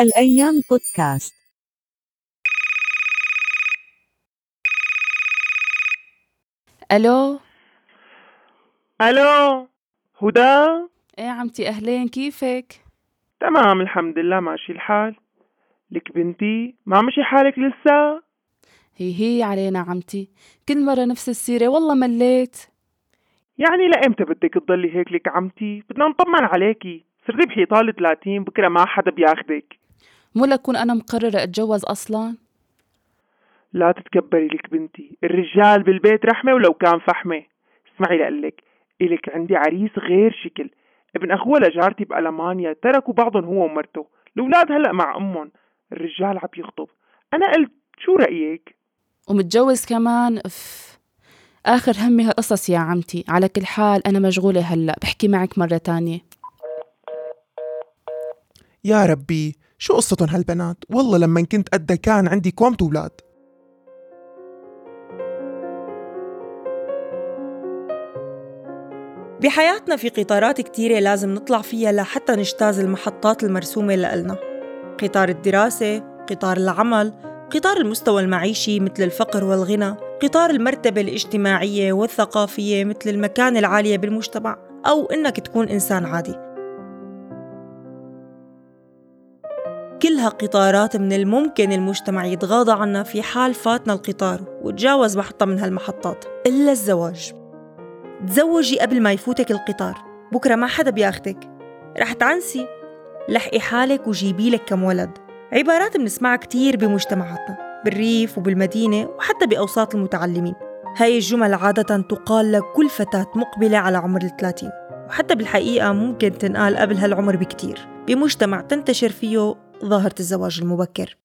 الأيام بودكاست. ألو؟ ألو هدى؟ إيه عمتي أهلين كيفك؟ تمام الحمد لله ماشي الحال. لك بنتي ما مشي حالك لسه هي هي علينا عمتي. كل مرة نفس السيرة والله مليت. يعني لإمتى بدك تضلي هيك لك عمتي؟ بدنا نطمن عليكي. صرتي بحيطان 30 بكرة ما حدا بياخدك. مو لكون أنا مقررة أتجوز أصلا؟ لا تتكبري لك بنتي. الرجال بالبيت رحمة ولو كان فحمة. اسمعي لقلك إلك عندي عريس غير شكل. ابن أخوه لجارتي بألمانيا تركوا بعضهم هو ومرته. الأولاد هلأ مع أمهم. الرجال عم يخطب. أنا قلت شو رأيك؟ ومتجوز كمان؟ أف. آخر همي هالقصص يا عمتي. على كل حال أنا مشغولة هلأ. بحكي معك مرة تانية. يا ربي. شو قصتهم هالبنات؟ والله لما كنت قدها كان عندي كومة أولاد بحياتنا في قطارات كتيرة لازم نطلع فيها لحتى نجتاز المحطات المرسومة لإلنا. قطار الدراسة، قطار العمل، قطار المستوى المعيشي مثل الفقر والغنى، قطار المرتبة الاجتماعية والثقافية مثل المكانة العالية بالمجتمع أو إنك تكون إنسان عادي. كلها قطارات من الممكن المجتمع يتغاضى عنها في حال فاتنا القطار وتجاوز محطة من هالمحطات. إلا الزواج. تزوجي قبل ما يفوتك القطار. بكرة ما حدا بياخدك. رح تعنسي. لحقي حالك وجيبي لك كم ولد. عبارات بنسمعها كتير بمجتمعاتنا بالريف وبالمدينة وحتى بأوساط المتعلمين. هاي الجمل عادة تقال لكل فتاة مقبلة على عمر الثلاثين. وحتى بالحقيقة ممكن تنقال قبل هالعمر بكتير. بمجتمع تنتشر فيه ظاهرة الزواج المبكر.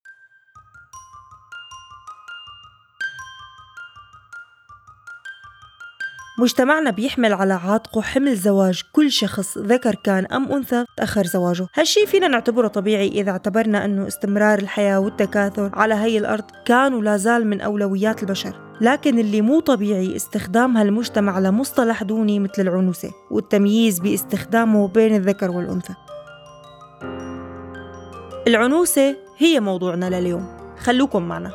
مجتمعنا بيحمل على عاتقه حمل زواج كل شخص ذكر كان أم أنثى تأخر زواجه. هالشي فينا نعتبره طبيعي إذا اعتبرنا أنه استمرار الحياة والتكاثر على هي الأرض كان ولا زال من أولويات البشر. لكن اللي مو طبيعي استخدام هالمجتمع لمصطلح دوني مثل العنوسة والتمييز باستخدامه بين الذكر والأنثى. العنوسة هي موضوعنا لليوم. خلوكم معنا.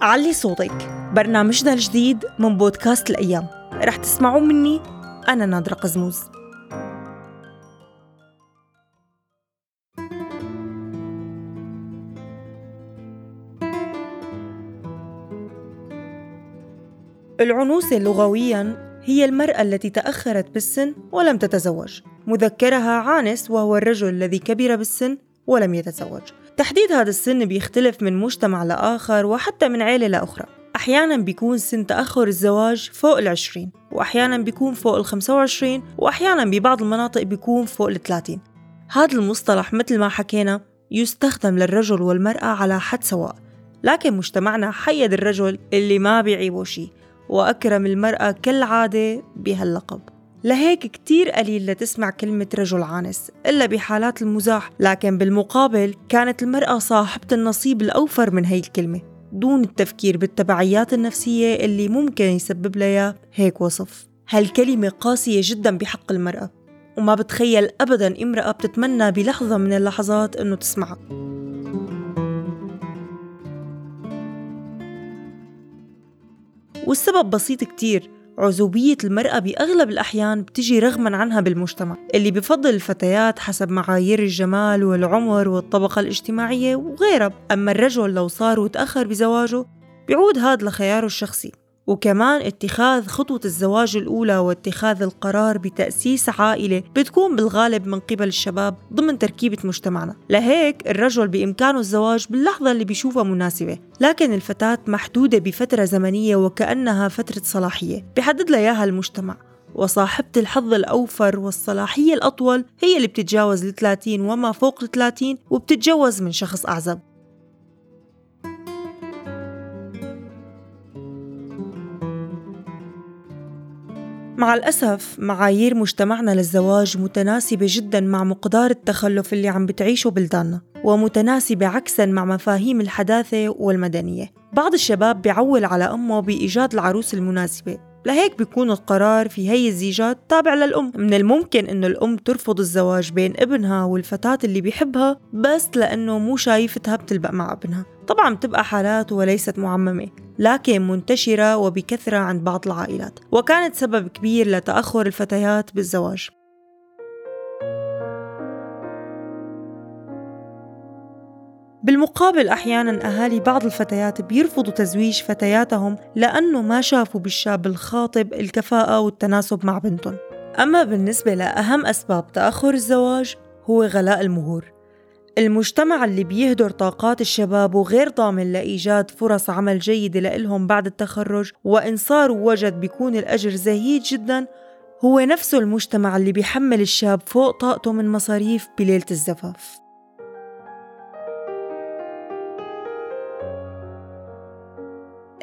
علي صوتك برنامجنا الجديد من بودكاست الأيام. رح تسمعوا مني أنا نادرة قزموز. العنوسة لغوياً هي المرأة التي تأخرت بالسن ولم تتزوج. مذكرها عانس وهو الرجل الذي كبر بالسن ولم يتزوج. تحديد هذا السن بيختلف من مجتمع لآخر وحتى من عيلة لأخرى. أحيانا بيكون سن تأخر الزواج فوق العشرين وأحيانا بيكون فوق الخمسة وعشرين وأحيانا ببعض المناطق بيكون فوق الثلاثين. هذا المصطلح مثل ما حكينا يستخدم للرجل والمرأة على حد سواء لكن مجتمعنا حيد الرجل اللي ما بيعيبه شي وأكرم المرأة كالعادة بهاللقب. لهيك كتير قليل لتسمع كلمة رجل عانس إلا بحالات المزاح. لكن بالمقابل كانت المرأة صاحبة النصيب الأوفر من هي الكلمة دون التفكير بالتبعيات النفسية اللي ممكن يسبب لها هيك وصف. هالكلمة قاسية جدا بحق المرأة وما بتخيل أبدا امرأة بتتمنى بلحظة من اللحظات أنه تسمعها. والسبب بسيط كتير عزوبية المرأة بأغلب الأحيان بتجي رغما عنها بالمجتمع اللي بفضل الفتيات حسب معايير الجمال والعمر والطبقة الاجتماعية وغيرها. أما الرجل لو صار وتأخر بزواجه بيعود هذا لخياره الشخصي. وكمان اتخاذ خطوة الزواج الأولى واتخاذ القرار بتأسيس عائلة بتكون بالغالب من قبل الشباب ضمن تركيبة مجتمعنا. لهيك الرجل بإمكانه الزواج باللحظة اللي بيشوفها مناسبة لكن الفتاة محدودة بفترة زمنية وكأنها فترة صلاحية. بحدد لها إياها المجتمع. وصاحبة الحظ الأوفر والصلاحية الأطول هي اللي بتتجاوز ال 30 وما فوق ال 30 وبتتجوز من شخص أعزب. مع الأسف معايير مجتمعنا للزواج متناسبة جدا مع مقدار التخلف اللي عم بتعيشه بلداننا ومتناسبة عكسا مع مفاهيم الحداثة والمدنية. بعض الشباب بيعول على أمه بإيجاد العروس المناسبة. لهيك بيكون القرار في هي الزيجات تابع للأم. من الممكن إنه الأم ترفض الزواج بين ابنها والفتاة اللي بيحبها بس لأنه مو شايفتها بتلبق مع ابنها. طبعا بتبقى حالات وليست معممة. لكن منتشرة وبكثرة عند بعض العائلات وكانت سبب كبير لتأخر الفتيات بالزواج. بالمقابل أحيانا أهالي بعض الفتيات بيرفضوا تزويج فتياتهم لأنه ما شافوا بالشاب الخاطب الكفاءة والتناسب مع بنتهم. أما بالنسبة لأهم أسباب تأخر الزواج هو غلاء المهور. المجتمع اللي بيهدر طاقات الشباب وغير ضامن لإيجاد فرص عمل جيدة لإلهم بعد التخرج وإن صاروا وجد بيكون الأجر زهيد جدا هو نفسه المجتمع اللي بيحمل الشاب فوق طاقته من مصاريف بليلة الزفاف.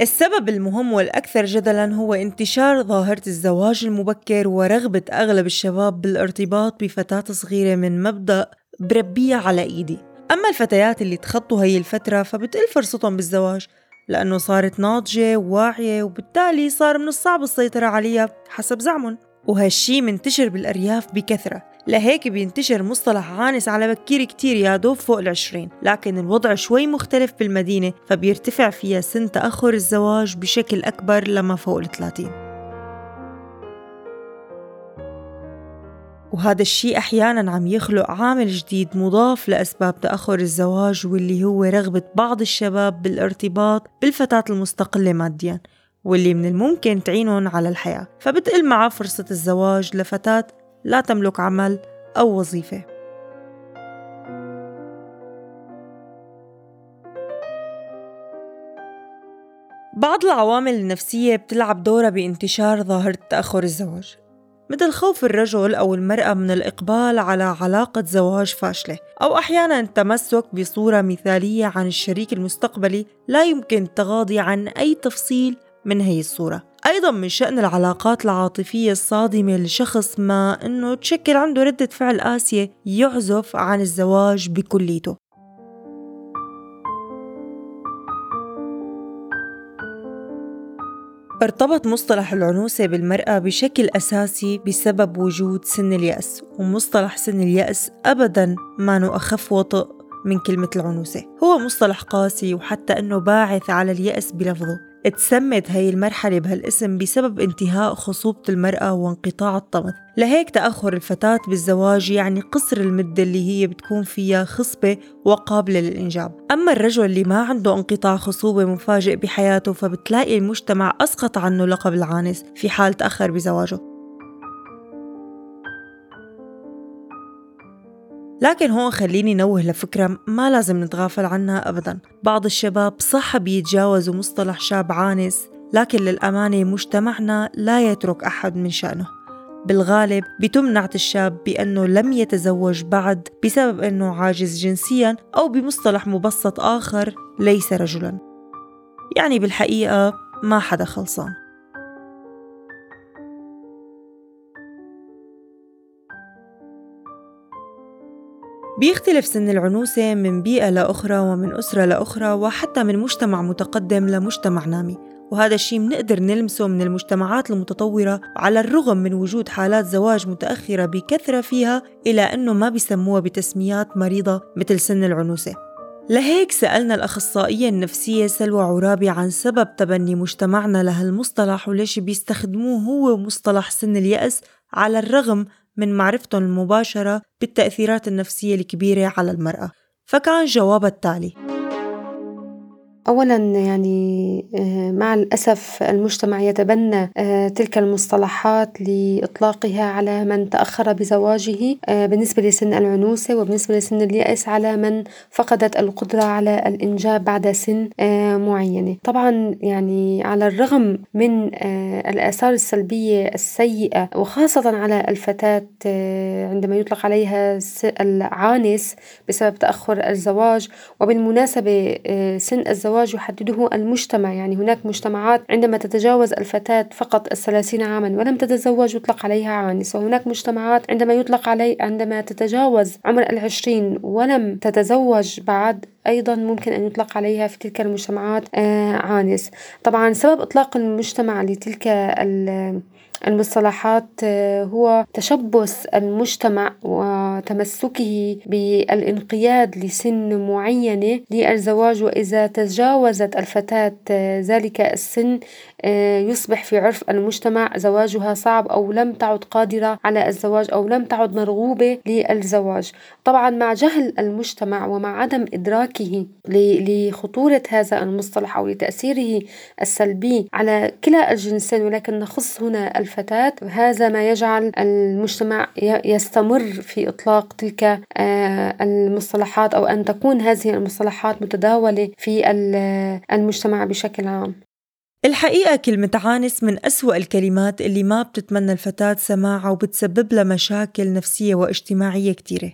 السبب المهم والأكثر جدلا هو انتشار ظاهرة الزواج المبكر ورغبة أغلب الشباب بالارتباط بفتاة صغيرة من مبدأ بربيها على إيدي. أما الفتيات اللي تخطوا هي الفترة فبتقل فرصتهم بالزواج لأنه صارت ناضجة وواعية وبالتالي صار من الصعب السيطرة عليها حسب زعمهم. وهالشي منتشر بالأرياف بكثرة. لهيك بينتشر مصطلح عانس على بكير كتير يا دوب فوق العشرين. لكن الوضع شوي مختلف بالمدينة فبيرتفع فيها سن تأخر الزواج بشكل أكبر لما فوق الثلاثين. وهذا الشيء أحيانا عم يخلق عامل جديد مضاف لأسباب تأخر الزواج واللي هو رغبة بعض الشباب بالارتباط بالفتاة المستقلة ماديا واللي من الممكن تعينهم على الحياة. فبتقل معه فرصة الزواج لفتاة لا تملك عمل أو وظيفة. بعض العوامل النفسية بتلعب دورها بانتشار ظاهرة تأخر الزواج. مثل خوف الرجل أو المرأة من الإقبال على علاقة زواج فاشلة أو أحيانا التمسك بصورة مثالية عن الشريك المستقبلي لا يمكن التغاضي عن أي تفصيل من هي الصورة. أيضا من شأن العلاقات العاطفية الصادمة لشخص ما أنه تشكل عنده ردة فعل قاسية يعزف عن الزواج بكليته. ارتبط مصطلح العنوسة بالمرأة بشكل أساسي بسبب وجود سن اليأس ومصطلح سن اليأس أبدا ما أخف وطئ من كلمة العنوسة. هو مصطلح قاسي وحتى أنه باعث على اليأس بلفظه. اتسمت هي المرحلة بهالاسم بسبب انتهاء خصوبة المرأة وانقطاع الطمث لهيك تأخر الفتاة بالزواج يعني قصر المدة اللي هي بتكون فيها خصبة وقابلة للإنجاب. أما الرجل اللي ما عنده انقطاع خصوبة مفاجئ بحياته فبتلاقي المجتمع أسقط عنه لقب العانس في حال تأخر بزواجه. لكن هون خليني نوه لفكرة ما لازم نتغافل عنها أبدا. بعض الشباب صح بيتجاوزوا مصطلح شاب عانس لكن للأمانة مجتمعنا لا يترك أحد من شأنه. بالغالب بتم نعت الشاب بأنه لم يتزوج بعد بسبب أنه عاجز جنسيا أو بمصطلح مبسط آخر ليس رجلا. يعني بالحقيقة ما حدا خلصان. بيختلف سن العنوسة من بيئة لأخرى ومن أسرة لأخرى وحتى من مجتمع متقدم لمجتمع نامي. وهذا الشيء بنقدر نلمسه من المجتمعات المتطورة على الرغم من وجود حالات زواج متأخرة بكثرة فيها إلى أنه ما بيسموها بتسميات مريضة مثل سن العنوسة. لهيك سألنا الأخصائية النفسية سلوى عرابي عن سبب تبني مجتمعنا لهالمصطلح وليش بيستخدموه هو مصطلح سن اليأس على الرغم من معرفتهم المباشرة بالتأثيرات النفسية الكبيرة على المرأة. فكان جواب التالي أولا يعني آه، مع الأسف المجتمع يتبنى آه، تلك المصطلحات لإطلاقها على من تأخر بزواجه آه، بالنسبة لسن العنوسة وبالنسبة لسن اليأس على من فقدت القدرة على الإنجاب بعد سن معينة. طبعا يعني على الرغم من الآثار السلبية السيئة وخاصة على الفتاة عندما يطلق عليها العانس بسبب تأخر الزواج وبالمناسبة سن الزواج الزواج يحدده المجتمع. يعني هناك مجتمعات عندما تتجاوز الفتاة فقط الثلاثين عاما ولم تتزوج يطلق عليها عانس. وهناك مجتمعات عندما يطلق علي عندما تتجاوز عمر العشرين ولم تتزوج بعد أيضا ممكن أن يطلق عليها في تلك المجتمعات آه، عانس. طبعا سبب إطلاق المجتمع لتلك المصطلحات آه، هو تشبث المجتمع وتمسكه بالانقياد لسن معينة للزواج. وإذا تجاوزت الفتاة آه، ذلك السن يصبح في عرف المجتمع زواجها صعب أو لم تعد قادرة على الزواج أو لم تعد مرغوبة للزواج. طبعا مع جهل المجتمع ومع عدم إدراكه لخطورة هذا المصطلح أو لتأثيره السلبي على كلا الجنسين ولكن نخص هنا الفتاة هذا ما يجعل المجتمع يستمر في إطلاق تلك آه، المصطلحات أو أن تكون هذه المصطلحات متداولة في المجتمع بشكل عام. الحقيقة كلمة عانس من أسوأ الكلمات اللي ما بتتمنى الفتاة سماعها وبتسبب لها مشاكل نفسية واجتماعية كتيرة.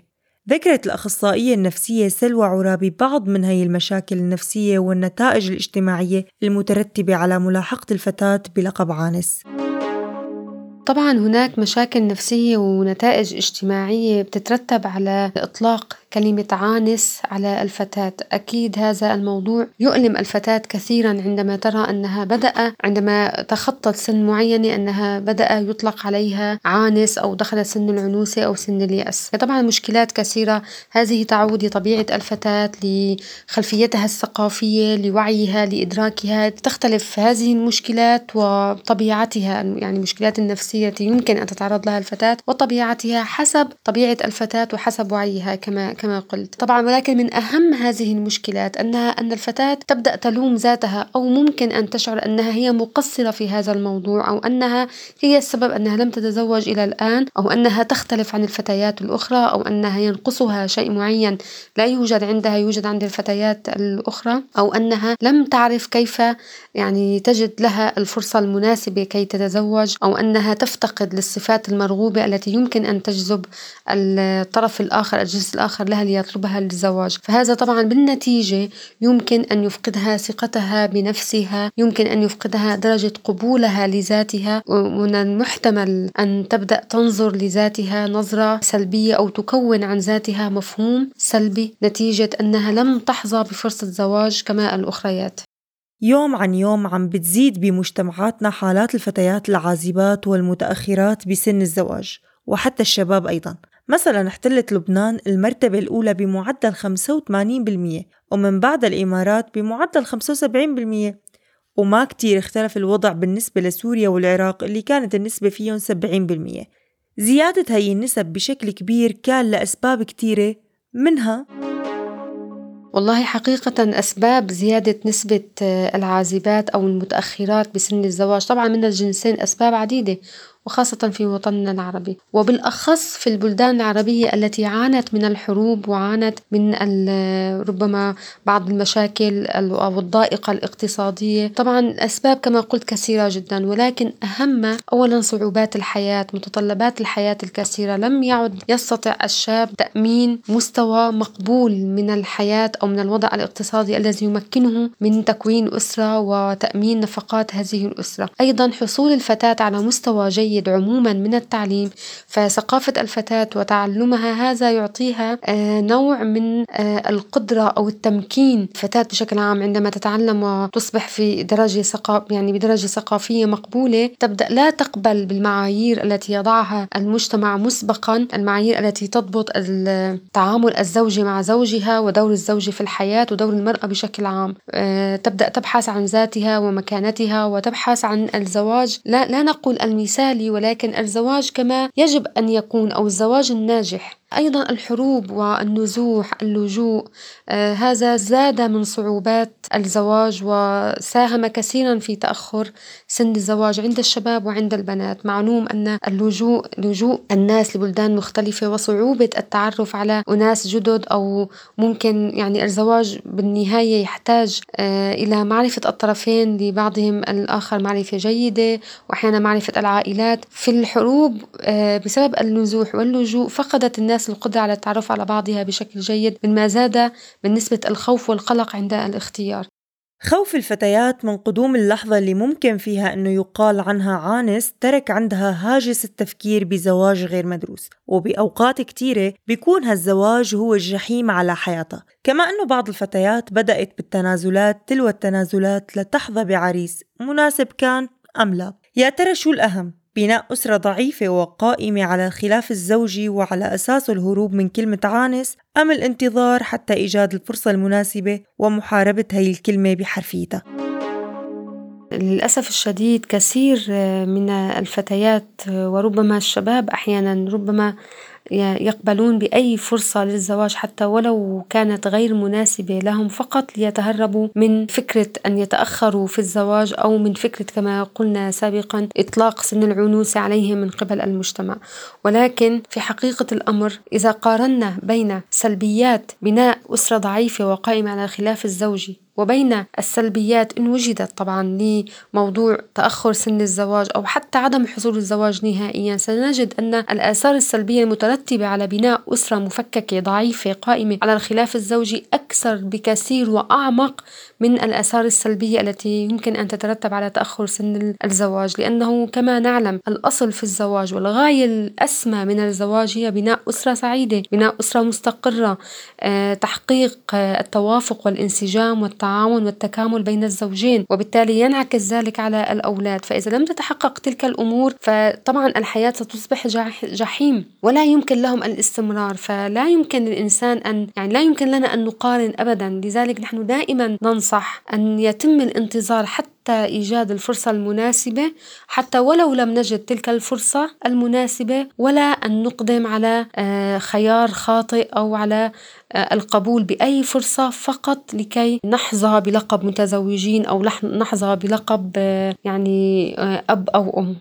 ذكرت الأخصائية النفسية سلوى عرابي بعض من هي المشاكل النفسية والنتائج الاجتماعية المترتبة على ملاحقة الفتاة بلقب عانس. طبعا هناك مشاكل نفسية ونتائج اجتماعية بتترتب على إطلاق كلمة عانس على الفتاة. أكيد هذا الموضوع يؤلم الفتاة كثيرا عندما ترى أنها بدأ عندما تخطت سن معينة أنها بدأ يطلق عليها عانس أو دخل سن العنوسة أو سن اليأس. طبعا مشكلات كثيرة. هذه تعود لطبيعة الفتاة لخلفيتها الثقافية لوعيها لإدراكها. تختلف هذه المشكلات وطبيعتها يعني المشكلات النفسية يمكن أن تتعرض لها الفتاة وطبيعتها حسب طبيعة الفتاة وحسب وعيها كما كما قلت. طبعا ولكن من أهم هذه المشكلات أنها أن الفتاة تبدأ تلوم ذاتها أو ممكن أن تشعر أنها هي مقصرة في هذا الموضوع أو أنها هي السبب أنها لم تتزوج إلى الآن أو أنها تختلف عن الفتيات الأخرى أو أنها ينقصها شيء معين لا يوجد عندها يوجد عند الفتيات الأخرى أو أنها لم تعرف كيف يعني تجد لها الفرصة المناسبة كي تتزوج أو أنها تفتقد للصفات المرغوبة التي يمكن أن تجذب الطرف الآخر الجنس الآخر. لها ليطلبها للزواج فهذا طبعا بالنتيجة يمكن أن يفقدها ثقتها بنفسها يمكن أن يفقدها درجة قبولها لذاتها. ومن المحتمل أن تبدأ تنظر لذاتها نظرة سلبية أو تكون عن ذاتها مفهوم سلبي نتيجة أنها لم تحظى بفرصة زواج كما الأخريات. يوم عن يوم عم بتزيد بمجتمعاتنا حالات الفتيات العازبات والمتأخرات بسن الزواج وحتى الشباب أيضا. مثلا احتلت لبنان المرتبة الأولى بمعدل 85% ومن بعد الإمارات بمعدل 75% وما كتير اختلف الوضع بالنسبة لسوريا والعراق اللي كانت النسبة فيهم 70% زيادة هي النسب بشكل كبير كان لأسباب كتيرة. منها والله حقيقة أسباب زيادة نسبة العازبات أو المتأخرات بسن الزواج. طبعا من الجنسين أسباب عديدة. وخاصة في وطننا العربي. وبالأخص في البلدان العربية التي عانت من الحروب وعانت من ربما بعض المشاكل أو الضائقة الاقتصادية. طبعا الأسباب كما قلت كثيرة جدا ولكن أهم أولا صعوبات الحياة متطلبات الحياة الكثيرة. لم يعد يستطع الشاب تأمين مستوى مقبول من الحياة أو من الوضع الاقتصادي الذي يمكنه من تكوين أسرة وتأمين نفقات هذه الأسرة. أيضا حصول الفتاة على مستوى جيد جيد عموما من التعليم فثقافة الفتاة وتعلمها هذا يعطيها آه، نوع من آه، القدرة أو التمكين. الفتاة بشكل عام عندما تتعلم وتصبح في درجة ثقاف يعني بدرجة ثقافية مقبولة تبدأ لا تقبل بالمعايير التي يضعها المجتمع مسبقا المعايير التي تضبط التعامل الزوجي مع زوجها ودور الزوج في الحياة ودور المرأة بشكل عام. آه، تبدأ تبحث عن ذاتها ومكانتها وتبحث عن الزواج. لا, لا نقول المثالي ولكن الزواج كما يجب أن يكون أو الزواج الناجح. أيضا الحروب والنزوح اللجوء آه هذا زاد من صعوبات الزواج وساهم كثيرا في تأخر سن الزواج عند الشباب وعند البنات. معلوم أن اللجوء لجوء الناس لبلدان مختلفة وصعوبة التعرف على أناس جدد أو ممكن يعني الزواج بالنهاية يحتاج آه إلى معرفة الطرفين لبعضهم. الآخر معرفة جيدة وأحيانا معرفة العائلات. في الحروب آه بسبب النزوح واللجوء فقدت الناس الناس القدرة على التعرف على بعضها بشكل جيد مما زاد من نسبة الخوف والقلق عند الاختيار. خوف الفتيات من قدوم اللحظة اللي ممكن فيها أنه يقال عنها عانس ترك عندها هاجس التفكير بزواج غير مدروس وبأوقات كتيرة بيكون هالزواج هو الجحيم على حياتها. كما أنه بعض الفتيات بدأت بالتنازلات تلو التنازلات لتحظى بعريس مناسب كان أم لا. يا ترى شو الأهم؟ بناء أسرة ضعيفة وقائمة على الخلاف الزوجي وعلى أساسه الهروب من كلمة عانس أم الانتظار حتى إيجاد الفرصة المناسبة ومحاربة هي الكلمة بحرفيتها للأسف الشديد كثير من الفتيات وربما الشباب أحيانا ربما يقبلون بأي فرصة للزواج حتى ولو كانت غير مناسبة لهم فقط ليتهربوا من فكرة أن يتأخروا في الزواج أو من فكرة كما قلنا سابقا إطلاق سن العنوسة عليهم من قبل المجتمع. ولكن في حقيقة الأمر إذا قارنا بين سلبيات بناء أسرة ضعيفة وقائمة على الخلاف الزوجي وبين السلبيات إن وجدت طبعا لموضوع تأخر سن الزواج أو حتى عدم حصول الزواج نهائيا سنجد أن الآثار السلبية المترتبة على بناء أسرة مفككة ضعيفة قائمة على الخلاف الزوجي أكثر بكثير وأعمق من الآثار السلبية التي يمكن أن تترتب على تأخر سن الزواج لأنه كما نعلم الأصل في الزواج والغاية الأسمى من الزواج هي بناء أسرة سعيدة بناء أسرة مستقرة آه، تحقيق آه، التوافق والانسجام والتعاون والتكامل بين الزوجين وبالتالي ينعكس ذلك على الأولاد. فإذا لم تتحقق تلك الأمور فطبعا الحياة ستصبح جحيم ولا يمكن لهم الاستمرار. فلا يمكن للإنسان أن يعني لا يمكن لنا أن نقارن أبدا. لذلك نحن دائما ننصح أن يتم الانتظار حتى إيجاد الفرصة المناسبة حتى ولو لم نجد تلك الفرصة المناسبة ولا أن نقدم على آه، خيار خاطئ أو على القبول بأي فرصة فقط لكي نحظى بلقب متزوجين أو نحظى بلقب آه، يعني أب أو أم.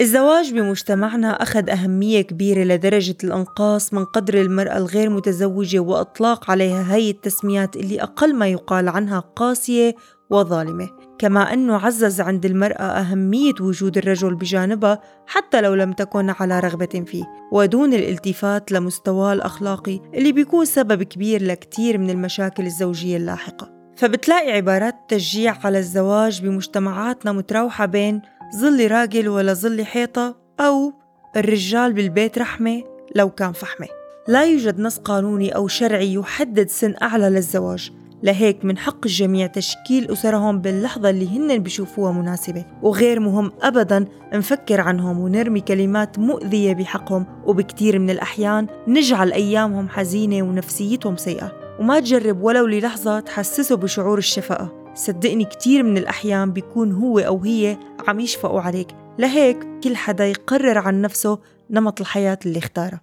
الزواج بمجتمعنا أخذ أهمية كبيرة لدرجة الإنقاص من قدر المرأة الغير متزوجة وإطلاق عليها هاي التسميات اللي أقل ما يقال عنها قاسية وظالمة. كما أنه عزز عند المرأة أهمية وجود الرجل بجانبها حتى لو لم تكن على رغبة فيه ودون الالتفات لمستواه الأخلاقي اللي بيكون سبب كبير لكتير من المشاكل الزوجية اللاحقة. فبتلاقي عبارات تشجيع على الزواج بمجتمعاتنا متراوحة بين ظل راجل ولا ظل حيطة أو الرجال بالبيت رحمة لو كان فحمة. لا يوجد نص قانوني أو شرعي يحدد سن أعلى للزواج. لهيك من حق الجميع تشكيل أسرهم باللحظة اللي هن بيشوفوها مناسبة. وغير مهم أبدا نفكر عنهم ونرمي كلمات مؤذية بحقهم. وبكتير من الأحيان نجعل أيامهم حزينة ونفسيتهم سيئة. وما تجرب ولو للحظة تحسسه بشعور الشفقة صدقني كتير من الأحيان بيكون هو أو هي عم يشفقوا عليك. لهيك كل حدا يقرر عن نفسه نمط الحياة اللي اختارها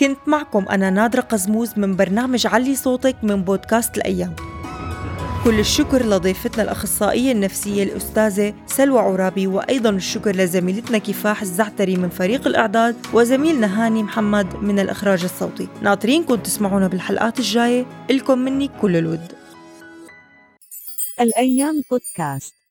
كنت معكم أنا نادرة قزموز من برنامج علي صوتك من بودكاست الأيام. كل الشكر لضيفتنا الأخصائية النفسية الأستاذة سلوى عرابي وأيضا الشكر لزميلتنا كفاح الزعتري من فريق الإعداد وزميلنا هاني محمد من الإخراج الصوتي. ناطرينكم تسمعونا بالحلقات الجاية لكم مني كل الود. الأيام بودكاست.